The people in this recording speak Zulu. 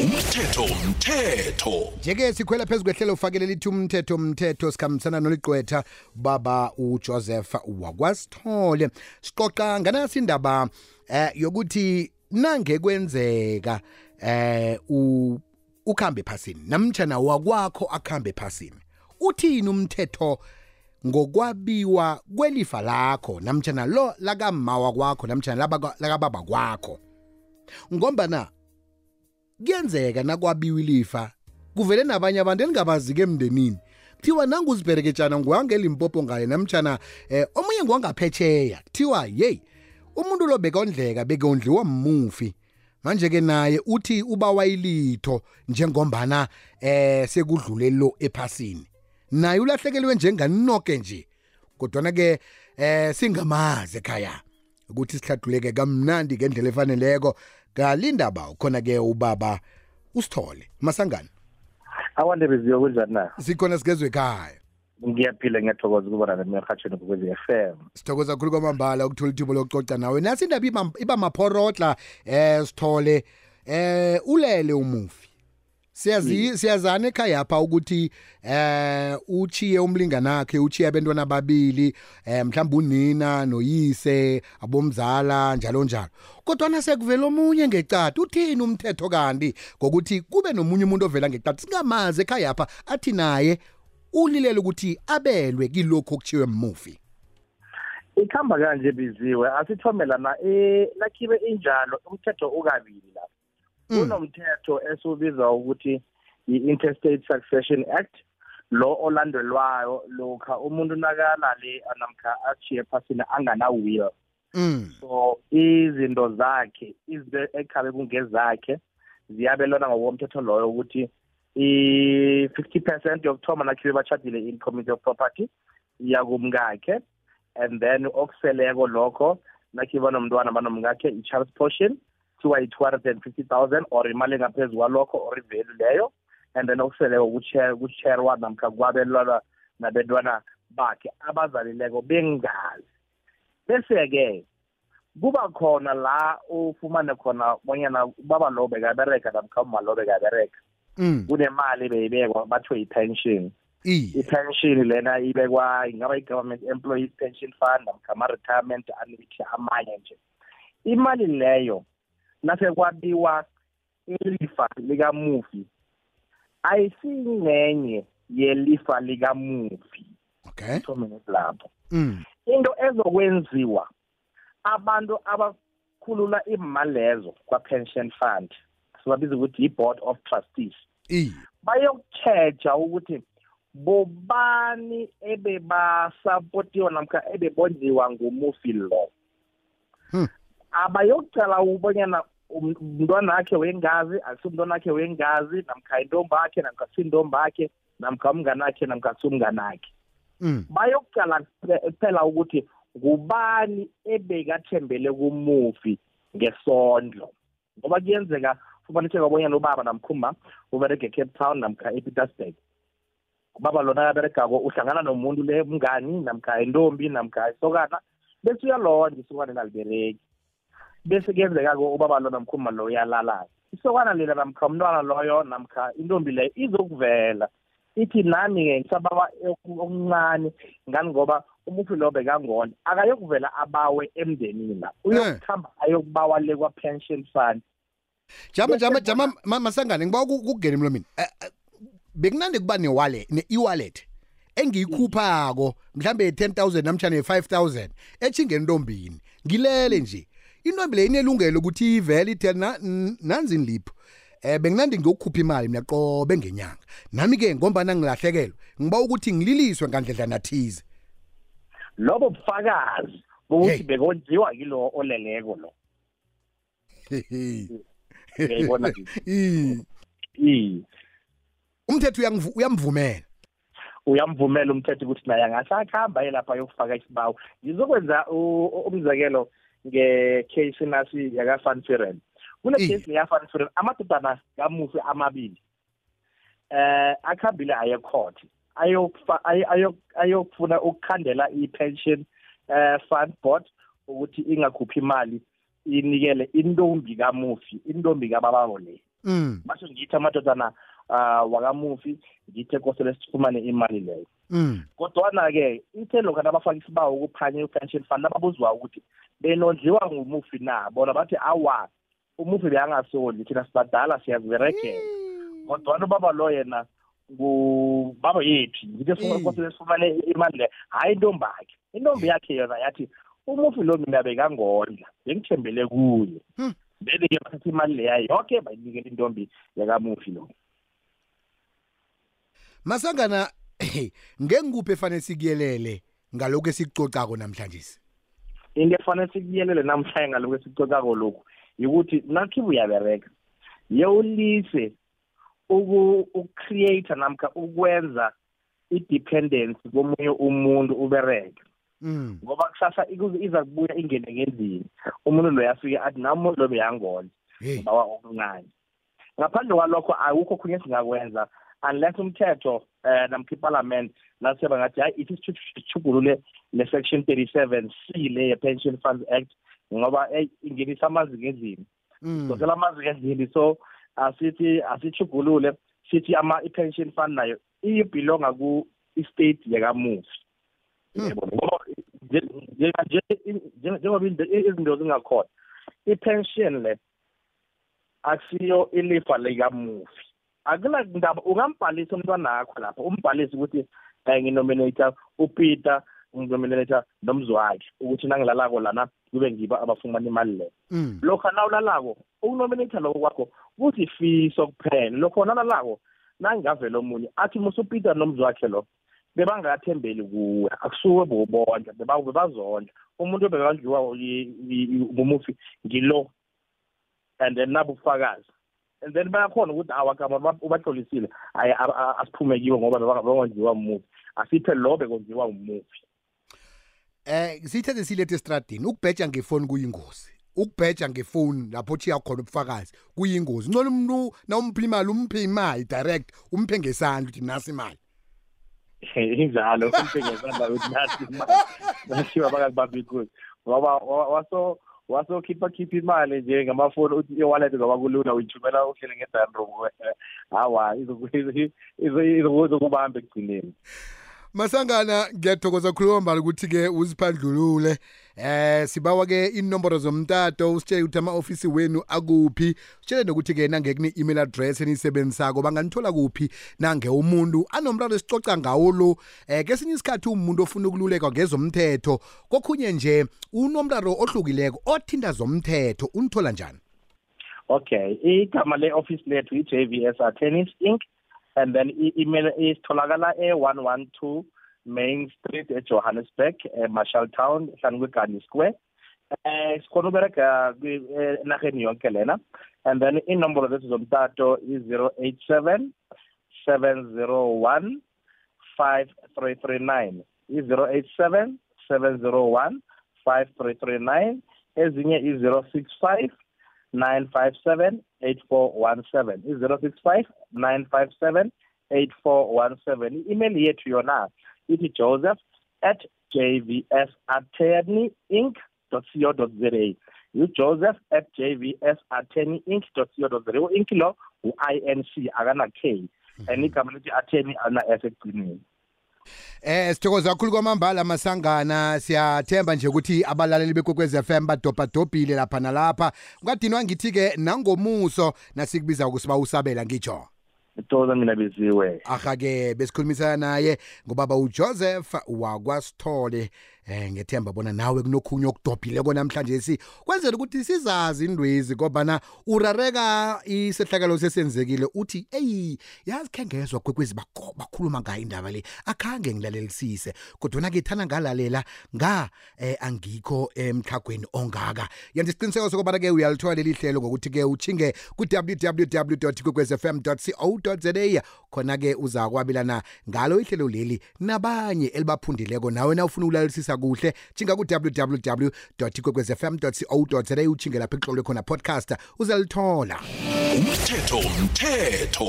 umthetho umthetho njeke sikhwela phezu kwehlelo ufakele lithi umthetho umthetho sikhambisana noligqwetha baba ujoseph wakwasithole siqoqa nganaso indaba eh yokuthi nange kwenzeka eh u ukhambe phasini namtjana wakwakho akhambe phasini uthini umthetho ngokwabiwa kwelifa lakho namtshana lo lakamawa kwakho namtshana lakababa kwakho ngombana kuyenzeka nakwabiwa ilifa. Kuvele nabanye abantu elingabazi-ke emndenini. Kuthiwa nanguzibereketshana nguwangelimpopo ngale namtshana eh, omunye nguwangaphetsheya kuthiwa yeyi umuntu lo bekondleka bekondliwa mmufi manje-ke naye uthi ubawa ilitho njengombana eh sekudlule lo ephasini. Naye ulahlekelwe njenganinoke nje kodwana-ke eh singamazi ekhaya ukuthi sihladluleke kamnandi ngendlela efaneleko. Kalindaba khona-ke ubaba usithole masangane awande beziwe kunjani na? Sikhona sigezwe ekhaya. Ngiyaphila ngiyathokoza ukubona nami erhatshweni kukwezi f m. Sithokoza kakhulu kwamambala ukuthola ithubo lokucoca nawe. Nasi indaba iba- iba maphorodla eh sithole eh ulele umufi. Siyazi siyazana ekhaya apha ukuthi eh uchiye umlingani wakhe uchiye abantwana ababili eh mhlawumbe unina noyise abomzala njalo njalo. Kodwa nasekuvela omunye ngecadi uthini umthetho kanti? Ngokuthi kube nomunye umuntu ovela ngecadi singamazi ekhaya apha athi naye ulilela ukuthi abelwe kilokho okuchiwe mmufi ikhamba kanje biziwe. Asithome lana eh nakhibe injalo umthetho ukabili lapha. Mm. Kunomthetho esiwubiza ukuthi i-interstate succession act lo olandelwayo lokha umuntu nakalale namkha achiye phasini angana will mm. So izinto zakhe izinto ekhabe kungezakhe ziyabelwana ngokomthetho loyo ukuthi i-fifty percent yokuthoma nakhibe bachadile in community of property iyakumkakhe and then okuseleko lokho nakhibe banomntwana banomkakhe i-child's portion kuthiwa yi-two hundred and fifty thousand or imali engaphezu kwalokho or ivelu leyo. And then okuseleko kucherwa namkha kwabelwana nabentwana bakhe abazalileko bengazi. Bese-ke kuba khona la ufumane khona bonyana ubaba lo bekabereka namkha umma lo bekabereka mm. Kunemali beyibekwa bathiwe i-pension i i-pension lena ibekwa ingaba i-government employees pension fund namkha ama-retirement annuity amanye nje. Imali leyo nasekwabiwa ilifa likamufi. Ayisingcenye yelifa likamufi. Okay. Thome lapho mm. Into ezokwenziwa abantu abakhulula imali lezo kwa-pension fund sibabiza ukuthi yi-board of trustees i. bayokutsheja ukuthi bobani ebebasapotiwa namkha ebebondliwa ngumufi lo. Hmm. abayokucala ubonyana um- umntwana wakhe wengazi akusumntwana wakhe wengazi namkha intombi akhe namkha sintombi akhe namkha umngani wakhe namkha sumngani akhe mm. Bayokucala kuphela ukuthi ngubani ebekathembele kumufi ngesondlo? Ngoba kuyenzeka fumaniseka bonyana ubaba namkhumba uberege ecape town namkha epietersburg. Ubaba lona akaberegako uhlangana nomuntu le mngani namkha intombi namkha isokana bese uyalonja isokana lalibereki bese kuyenzeka-ke ubaba lo namkhumba lo uyalala isokana lela namkha umntwana loyo namkha intombi leyo izokuvela. Ithi nami-ke ngisabawa okuncane ngani ngoba umufi lo bekangona akayokuvela abawe emndenini la uyokuhamba ayokubawa le kwa-pension fund. Jama Bese jama bona- jama ma- masangane ngiba ukungena emlomeni Eh, eh, bekunande kuba ne-wallet ne-e-wallet engiyikhuphako mhlambe ye-10000 namtshana ye-5000 etshingeni ntombini ngilele nje. Intombi le inelungelo ukuthi ivele ithi na- n- nanzi nilipho eh benginandi ngiyokukhupha imali mina qobe ngenyanga. Nami ke ngombana ngilahlekelwe ngiba ukuthi ngililiswe ngandledla nathize lobo bufakazi bokuthi bekonziwa kilo oleleko lo. Uyayibona nje. I- umthetho uyamvumela? Uyamvumela umthetho ukuthi naye angasakuhamba ye lapha ayokufaka isibawo. Ngizokwenza umzekelo ngecase nasi yaka-fanfiren kule Iye. case leya-fanfiren amadodana kamufi amabili eh akhambile aye court ayokufuna ukukhandela i-pension eh fund board ukuthi ingakhuphi imali inikele intombi kamufi intombi kabababo le. Mm. Basho ngithi amadodana uh, wakamufi ngithe kosele sifumane imali leyo. Kodwana-ke ithe lokhu nabafaka isibawo ukuphanya i-pension fund nababuzwa ukuthi benondliwa ngumufi na? Bona bathi awa umufi beyangasondli thina sibadala siyaziberegela kodwana ubaba lo yena ngubaba yethu ngithe Mm. kosele sifumane imali leyo hhayi intombi yakhe intombi yakhe yona yathi umufi lo mina bekangondla bengithembele kuye. Hmm. bebe-ke bathatha imali leya yoke bayinikela intombi yakamufi lo. Masangana ngengikuphi efanele sikuyelele ngalokho esikucocako namhlanje into efanele sikuyelele namhlanje ngalokhu esicocako lokhu yikuthi nakhibe uyabereka yewulise uku-create namkha ukwenza i-dependence komunye umuntu ubereke mm. Ngoba kusasa iku- iza kubuya ingene ngendlini umuntu loyo afike athi nami umuntu lo beyangona hey. bawa okuncane ngaphandle kwalokho awukho khunye singakwenza unless umthetho eh namkha iparliament nase bangathi hayi ithi sithugulule le-section thirty-seven c le ye-pension funds act ngoba eh, ingenisa amanzi ngendlini. Mm. Dosela amanzi ngendlini so asithi asithugulule sithi ama i-pension fund nayo iyibhilonga ku-estate yakamufi. Hmm. yabona ngoba nje- nje- nje- nje- njengoba into- izinto zingakhona i-pension le akusiyo ilifa likamufi. Akula ndaba ungambhalisa umntwana wakho lapha umbhalise ukuthi um nginominator upeter nginominator nomzwakhe ukuthi nangilalako lana kube ngibo abafumana imali leyo mm. Lokho nawulalako ukunominator lokho kwakho kusifiso kuphela lokho nalalako nangingavela omunye athi musupeter nomzwakhe lo bebangathembeli kuwe akusuke bobonke beba- bebazondla umuntu obekadliwa ngumufi ngilo and then nabufakazi. And then bayakhona ukuthi awakama ubahlolisile. Ayi a- a- asiphume kiwo ngoba bekonziwa umufi asiphe lo bekonziwa umufi eh sithethe silethe estradini ukubheja ngefoni kuyingozi. Ukubheja ngefoni lapho thiya khona ubufakazi kuyingozi. Ngcono umuntu nawumphi imali umphe imali direct umphe ngesandla uthi nasi imali. Injalo umphengezanda ukuthi nathi imali. Nashiwa bakakubamba inkunzi ngoba wa- waso wasokhipha khipha imali nje ngamafoni uthi i-wallet ngoba kulula uyithumela uhlele ngedanroom hawa izokubamba ekugcineni Masangana ngiyathokoza khuluma mbali ukuthi ke uziphandlulule. Eh sibawa ke inomboro zomtato usitshele ukuthi ama office wenu akuphi. Sitshele nokuthi ke nange kune email address enisebenzisako banganithola kuphi nange umuntu anomraro esicoca ngawo lo. Eh kesinye isikhathi umuntu ofuna ukululeka ngezomthetho kokhunye nje unomraro ohlukileko othinta zomthetho. Unithola njani? Okay igama le-office lethu i-jvs attorneys inc. and then i-email isitholakala e-112 main street Johannesburg emarshall town hlanu kwegani square. Eh sikhona ubereka eh, enarheni yonke lena. And then inombolo zethu zomtato i-zero eight seven seven zero one five three three nine. I-zero eight seven seven zero one five three three nine. Ezinye i-zero six five 957 8417 i-065 957 8417 i-email yethu yona ithi joseph at jvs attorney inc co za. Ujoseph at jvs attorney inc co za. U-inc lo u-inc akana-k and igama lithi attorney ana-s ekugcineni Eh sithokoza kakhulu kwamambala masangana siyathemba nje ukuthi abalaleli bekwekwez FM badobhadobhile lapha nalapha. Ungadinwa ngithi ke nangomuso nasikubiza ukusiba usabela ngitsho. Toza mina beziwe. Aha-ke besikhulumisana naye ngobaba ujoseph wakwasithole. Eh ngethemba bona nawe kunokhunye okudobhileko namhlanje si kwenzela ukuthi sizazi indwezi ngobana urareka isehlakalo sesenzekile uthi eyi yazi khe ngezwa kwekwezi bako- bakhuluma ngayo indaba le akhange ngilalelisise kodwana ke thana ngalalela nga eh, angikho emhlagweni ongaka. Yenza isiqiniseko sokubana ke uyalithola leli hlelo ngokuthi ke uchinge ku-www kwekwezfm co za khona ke uza kwabelana ngalo ihlelo leli nabanye elibaphundileko nawe na ufuna ukulalelisisa kuhle. Chinga ku-www kwekwezfm co za uchinge lapho ekuhlolwe khona podcast uzalithola. Umthetho umthetho